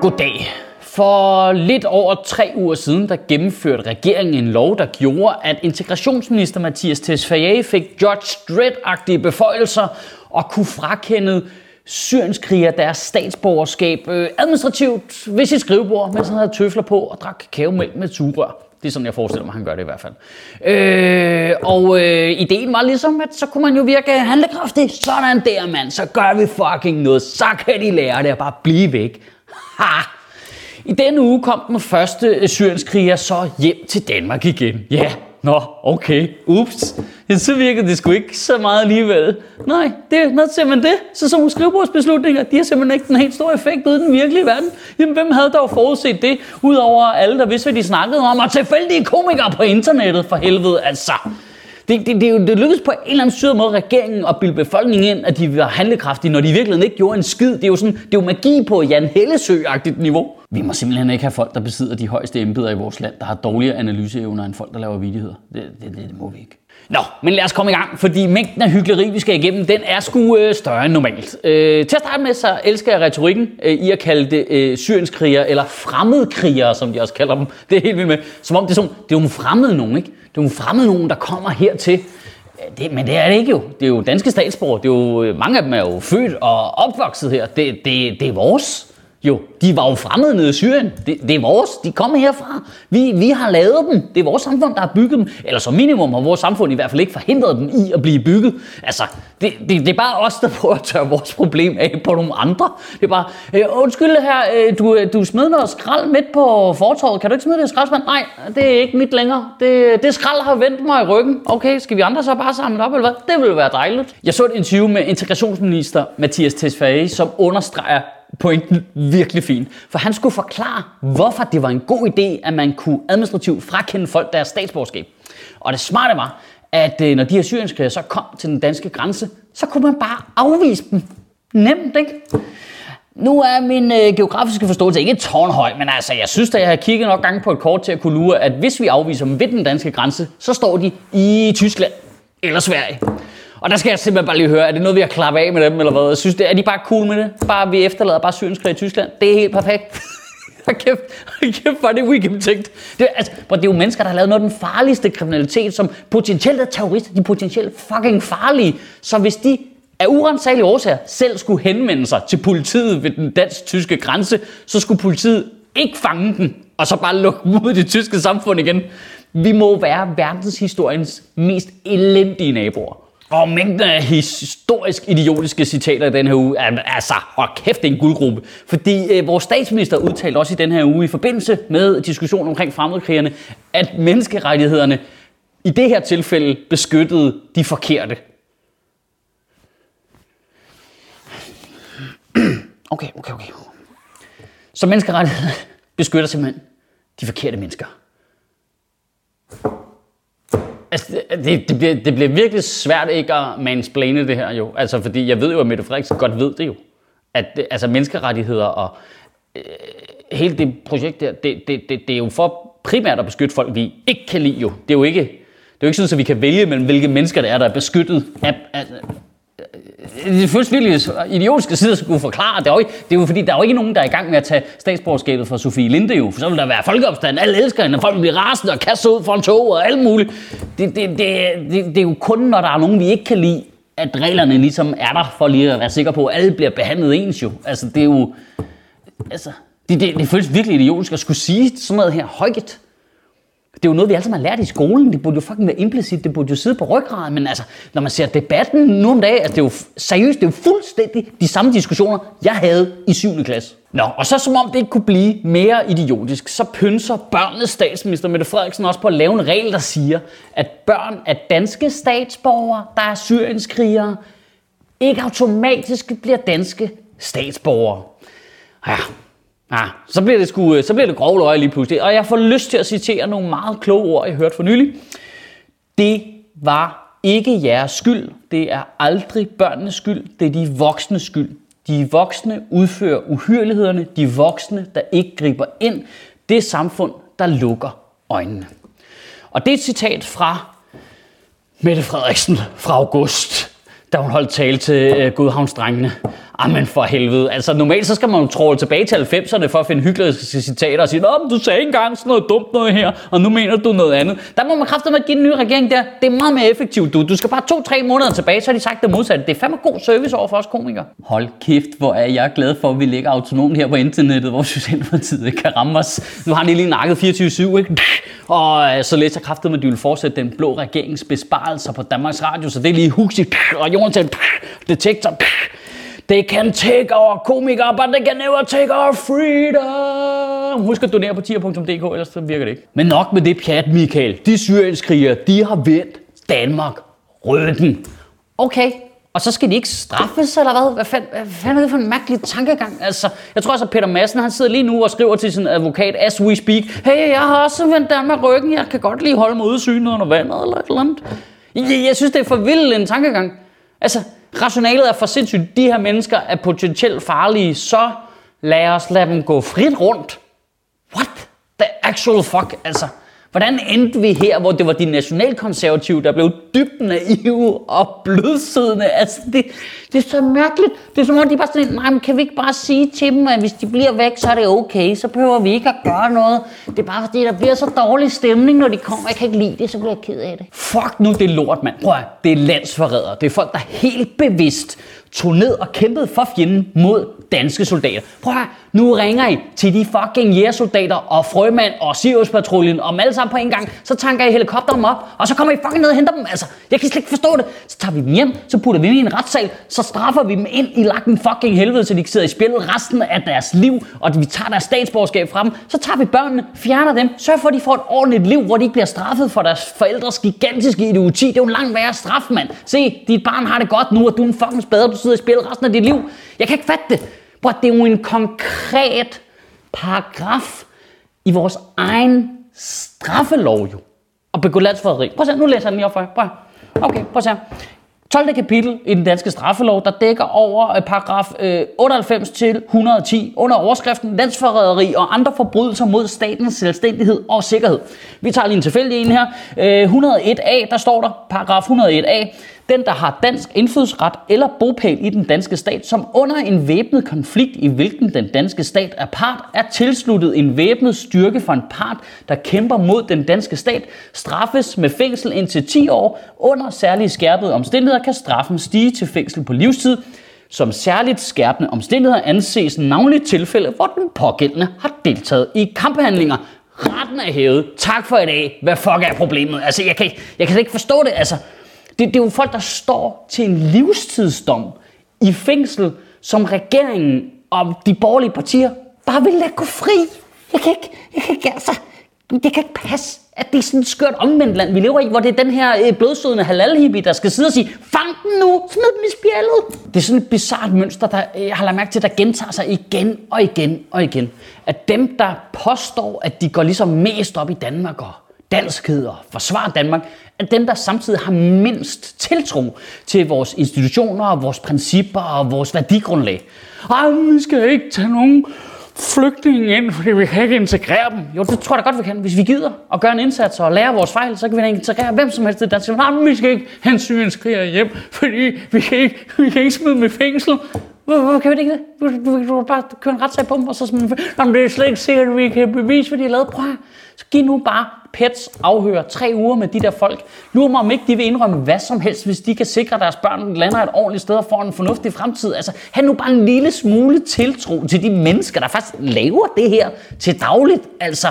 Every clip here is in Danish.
Goddag. For lidt over tre uger siden, der gennemførte regeringen en lov, der gjorde, at integrationsminister Mathias Tesfaye fik Judge Dredd-agtige beføjelser og kunne frakende syrienskriger deres statsborgerskab øh, administrativt ved sit skrivebord, mens han havde tøfler på og drak kakaomælk med sugerør. Det er sådan, jeg forestiller mig, han gør det i hvert fald. Øh, og øh, ideen var ligesom, at så kunne man jo virke handlekraftig. Sådan der, mand. Så gør vi fucking noget. Så kan de lære det og bare blive væk. Ha! I denne uge kom den første øh, syrienskriger så hjem til Danmark igen. Ja, yeah. Nå, okay, ups. Ja, så virkede det sgu ikke så meget alligevel. Nej, det, når ser man det, så sådan nogle skrivebordsbeslutninger, de har simpelthen ikke den helt store effekt ude i den virkelige verden. Jamen, hvem havde dog forudset det, udover alle, der vidste, hvad de snakkede om, og tilfældige komikere på internettet, for helvede, altså. Det, det, det, det lykkedes på en eller anden syret måde regeringen at bilde befolkningen ind, at de var handlekraftige, når de virkelig ikke gjorde en skid. Det er jo, sådan, det er jo magi på Jan Hellesø-agtigt niveau. Vi må simpelthen ikke have folk, der besidder de højeste embeder i vores land, der har dårligere analyseevner end folk, der laver vidigheder. Det, det, det, det må vi ikke. Nå, men lad os komme i gang, fordi mængden af hyggeleri, vi skal igennem, den er sgu øh, større end normalt. Øh, til at starte med, så elsker jeg retorikken øh, i at kalde det øh, syrienskrigere, eller fremmedkrigere, som de også kalder dem. Det er helt vildt med. Som om det er, sådan, det er jo en fremmed nogen, ikke? Det er en fremmed nogen, der kommer hertil. Det, men det er det ikke jo. Det er jo danske statsborgere. Det er jo, øh, mange af dem er jo født og opvokset her. Det, det, det er vores. Jo, de var jo fremmede nede i Syrien. Det, det er vores. De kom herfra. Vi, vi har lavet dem. Det er vores samfund, der har bygget dem. Eller som minimum har vores samfund i hvert fald ikke forhindret dem i at blive bygget. Altså, det, det, det er bare os, der prøver at tørre vores problem af på nogle andre. Det er bare, øh, undskyld her, øh, du, øh, du smed noget skrald midt på fortorvet. Kan du ikke smide det skraldspand? Nej, det er ikke mit længere. Det, det skrald har vendt mig i ryggen. Okay, skal vi andre så bare samle op, eller hvad? Det ville være dejligt. Jeg så et interview med integrationsminister Mathias Tesfaye, som understreger pointen virkelig fin. For han skulle forklare, hvorfor det var en god idé, at man kunne administrativt frakende folk deres statsborgerskab. Og det smarte var, at øh, når de her syrienskrigere så kom til den danske grænse, så kunne man bare afvise dem. Nemt, ikke? Nu er min øh, geografiske forståelse ikke tårnhøj, men altså, jeg synes, at jeg har kigget nok gange på et kort til at kunne lure, at hvis vi afviser dem ved den danske grænse, så står de i Tyskland eller Sverige. Og der skal jeg simpelthen bare lige høre, er det noget, vi har klappet af med dem, eller hvad? Jeg synes, det, er de bare cool med det? Bare vi efterlader bare syrenskrig i Tyskland? Det er helt perfekt. Hold kæft, kæft, hvor er det weekend tænkt. Det, altså, det er jo mennesker, der har lavet noget af den farligste kriminalitet, som potentielt er terrorister. De er potentielt fucking farlige. Så hvis de af urensagelige årsager selv skulle henvende sig til politiet ved den dansk-tyske grænse, så skulle politiet ikke fange den, og så bare lukke dem ud i det tyske samfund igen. Vi må være verdenshistoriens mest elendige naboer. Og mængden af historisk idiotiske citater i den her uge, altså, og kæft, det er en guldgruppe. Fordi øh, vores statsminister udtalte også i den her uge i forbindelse med diskussionen omkring fremmedkrigerne, at menneskerettighederne i det her tilfælde beskyttede de forkerte. Okay, okay, okay. Så menneskerettighederne beskytter simpelthen de forkerte mennesker. Altså, det, det, bliver, det bliver virkelig svært ikke at mansplane det her jo. Altså, fordi jeg ved jo, at Mette Frederiksen godt ved det jo. At det, altså, menneskerettigheder og øh, hele det projekt der, det, det, det, det er jo for primært at beskytte folk, vi ikke kan lide jo. Det er jo ikke, det er jo ikke sådan, at vi kan vælge mellem, hvilke mennesker det er, der er beskyttet af, af, det føles virkelig idiotisk at skulle forklare. Det er, jo ikke, det er jo fordi, der er jo ikke nogen, der er i gang med at tage statsborgerskabet fra Sofie Linde jo. For så vil der være folkeopstand. Alle elsker hende, og folk bliver rasende og kaster ud en tog og alt muligt. Det, det, det, det, det, er jo kun, når der er nogen, vi ikke kan lide, at reglerne ligesom er der for lige at være sikker på, at alle bliver behandlet ens jo. Altså, det er jo... Altså, det, det, det føles virkelig idiotisk at skulle sige sådan noget her højt. Det er jo noget, vi alle sammen har lært i skolen. Det burde jo fucking være implicit. Det burde jo sidde på ryggraden. Men altså, når man ser debatten nu om dagen, altså, det er jo seriøst, det er jo fuldstændig de samme diskussioner, jeg havde i 7. klasse. Nå, og så som om det ikke kunne blive mere idiotisk, så pynser børnenes statsminister Mette Frederiksen også på at lave en regel, der siger, at børn af danske statsborgere, der er syrienskrigere, ikke automatisk bliver danske statsborgere. Ja, Ah, så bliver det, sgu, øh, så bliver det grove løg lige pludselig. Og jeg får lyst til at citere nogle meget kloge ord, jeg hørte for nylig. Det var ikke jeres skyld. Det er aldrig børnenes skyld. Det er de voksnes skyld. De voksne udfører uhyrlighederne. De voksne, der ikke griber ind. Det samfund, der lukker øjnene. Og det er et citat fra Mette Frederiksen fra august, da hun holdt tale til øh, Godhavnsdrengene. Jamen for helvede. Altså normalt så skal man jo tråle tilbage til 90'erne for at finde hyggelige citater og sige, Nå, men du sagde engang sådan noget dumt noget her, og nu mener du noget andet. Der må man kræfte med at give den nye regering der. Det er meget mere effektivt, du. Du skal bare to-tre måneder tilbage, så har de sagt det modsatte. Det er fandme god service over for os komikere. Hold kæft, hvor er jeg glad for, at vi ligger autonomt her på internettet, hvor Socialdemokratiet ikke kan ramme os. Nu har de lige nakket 24-7, ikke? Og øh, så læser kraftet med, at de vil fortsætte den blå regerings besparelser på Danmarks Radio, så det er lige Huxi og Jonathan Detektor They can take our komikere, but they can never take our freedom. Husk at donere på tier.dk, ellers så virker det ikke. Men nok med det pjat, Michael. De syrienskrigere, de har vendt Danmark ryggen. Okay, og så skal de ikke straffes, eller hvad? Hvad fanden, hvad fanden er det for en mærkelig tankegang? Altså, jeg tror også, at Peter Madsen, han sidder lige nu og skriver til sin advokat, as we speak, hey, jeg har også vendt Danmark ryggen, jeg kan godt lige holde mig udsynet under vandet, eller et eller andet. Jeg, jeg synes, det er for vild en tankegang. Altså, rationalet er for sindssygt. De her mennesker er potentielt farlige, så lad os lade dem gå frit rundt. What the actual fuck? Altså, hvordan endte vi her, hvor det var de nationalkonservative, der blev dybt naive og blødsiddende? Altså, det, det er så mærkeligt. Det er som om, de bare sådan, nej, men kan vi ikke bare sige til dem, at hvis de bliver væk, så er det okay. Så behøver vi ikke at gøre noget. Det er bare fordi, der bliver så dårlig stemning, når de kommer. Jeg kan ikke lide det, så bliver jeg ked af det. Fuck nu, det er lort, mand. Prøv at, det er landsforrædere. Det er folk, der helt bevidst tog ned og kæmpede for fjenden mod danske soldater. Prøv her, nu ringer I til de fucking jægersoldater og frømand og Sirius-patruljen og dem alle sammen på en gang. Så tanker I helikopteren op, og så kommer I fucking ned og henter dem. Altså, jeg kan slet ikke forstå det. Så tager vi dem hjem, så putter vi dem i en retssal, så straffer vi dem ind i lakken fucking helvede, så de sidder i spillet resten af deres liv, og vi tager deres statsborgerskab fra dem. Så tager vi børnene, fjerner dem, sørger for, at de får et ordentligt liv, hvor de ikke bliver straffet for deres forældres gigantiske idioti. Det er jo en langt værre straf, mand. Se, dit barn har det godt nu, og du er en fucking spader, sidde og spille resten af dit liv. Jeg kan ikke fatte det. Bror, det er jo en konkret paragraf i vores egen straffelov jo. Og begå landsforræderi. Prøv at se, nu læser jeg den lige op for jer. Prøv Okay, prøv at se 12. kapitel i den danske straffelov, der dækker over øh, paragraf øh, 98 til 110 under overskriften landsforræderi og andre forbrydelser mod statens selvstændighed og sikkerhed. Vi tager lige en tilfældig en her. Øh, 101a, der står der, paragraf 101a, den, der har dansk indfødsret eller bopæl i den danske stat, som under en væbnet konflikt, i hvilken den danske stat er part, er tilsluttet en væbnet styrke for en part, der kæmper mod den danske stat, straffes med fængsel indtil 10 år. Under særlige skærpede omstændigheder kan straffen stige til fængsel på livstid. Som særligt skærpende omstændigheder anses navnligt tilfælde, hvor den pågældende har deltaget i kamphandlinger. Retten er hævet. Tak for i dag. Hvad fuck er problemet? Altså, jeg kan, jeg kan ikke forstå det. Altså, det, det er jo folk, der står til en livstidsdom i fængsel, som regeringen og de borgerlige partier bare vil lade gå fri. Jeg kan ikke, jeg kan ikke, altså, det kan ikke passe, at det er sådan et skørt omvendt land, vi lever i, hvor det er den her øh, blodsødende halal der skal sidde og sige, fang den nu, smid den i spjældet. Det er sådan et bizart mønster, der øh, jeg har lagt mærke til, der gentager sig igen og igen og igen. At dem, der påstår, at de går ligesom mest op i Danmark og danskhed og forsvare Danmark, er dem, der samtidig har mindst tiltro til vores institutioner, og vores principper og vores værdigrundlag. Ej, vi skal ikke tage nogen flygtninge ind, fordi vi kan ikke integrere dem. Jo, det tror jeg da godt, vi kan. Hvis vi gider at gøre en indsats og lære vores fejl, så kan vi da integrere hvem som helst i Danmark. Nej, men vi skal ikke have en syrienskriger hjem, fordi vi kan ikke, vi kan ikke smide dem i fængsel. Hvorfor kan vi ikke det? Du, du, du, du bare køre en retssag på dem, og så sådan, Jamen, det er slet ikke sikkert, at vi kan bevise, hvad de har lavet. Prøv så giv nu bare pets afhører tre uger med de der folk. Lurer mig om ikke de vil indrømme hvad som helst, hvis de kan sikre, at deres børn lander et ordentligt sted og får en fornuftig fremtid. Altså, have nu bare en lille smule tiltro til de mennesker, der faktisk laver det her til dagligt. Altså,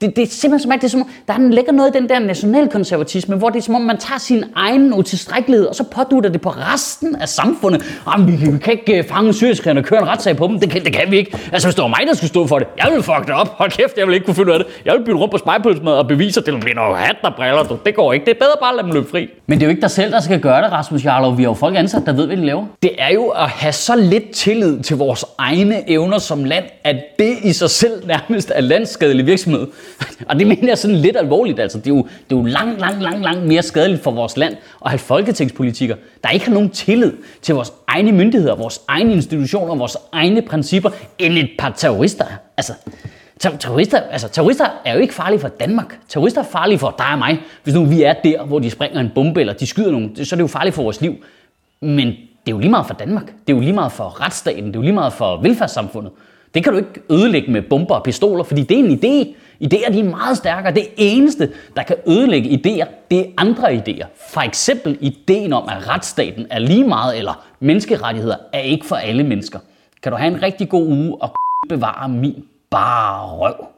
det, det er simpelthen som, at det er som, om, der er, ligger noget i den der nationalkonservatisme, hvor det er som om, man tager sin egen utilstrækkelighed, og så pådutter det på resten af samfundet. Jamen, vi, vi kan ikke øh, fange syriskerne og køre en retssag på dem. Det kan, det kan vi ikke. Altså, hvis det var mig, der skulle stå for det, jeg ville fuck det op. Hold kæft, jeg vil ikke kunne finde ud af det. Jeg vil bytte rundt på spejpølsmad og bevise, at det bliver noget hat, der briller. Du. Det går ikke. Det er bedre bare at lade dem løbe fri. Men det er jo ikke dig selv, der skal gøre det, Rasmus Jarlov. Vi har jo folk ansat, der ved, hvad de laver. Det er jo at have så lidt tillid til vores egne evner som land, at det i sig selv nærmest er landskadelig virksomhed. Og det mener jeg sådan lidt alvorligt. Altså, det, er jo, det er jo langt, langt, langt, langt mere skadeligt for vores land at have folketingspolitikere, der ikke har nogen tillid til vores egne myndigheder, vores egne institutioner, vores egne principper, end et par terrorister. Altså, Terrorister, altså, terrorister er jo ikke farlige for Danmark. Terrorister er farlige for dig og mig. Hvis nu vi er der, hvor de springer en bombe, eller de skyder nogen, så er det jo farligt for vores liv. Men det er jo lige meget for Danmark. Det er jo lige meget for retsstaten. Det er jo lige meget for velfærdssamfundet. Det kan du ikke ødelægge med bomber og pistoler, fordi det er en idé. Ideer de er meget stærkere. Det eneste, der kan ødelægge idéer, det er andre idéer. For eksempel ideen om, at retsstaten er lige meget, eller menneskerettigheder er ikke for alle mennesker. Kan du have en rigtig god uge og bevare min bare røv?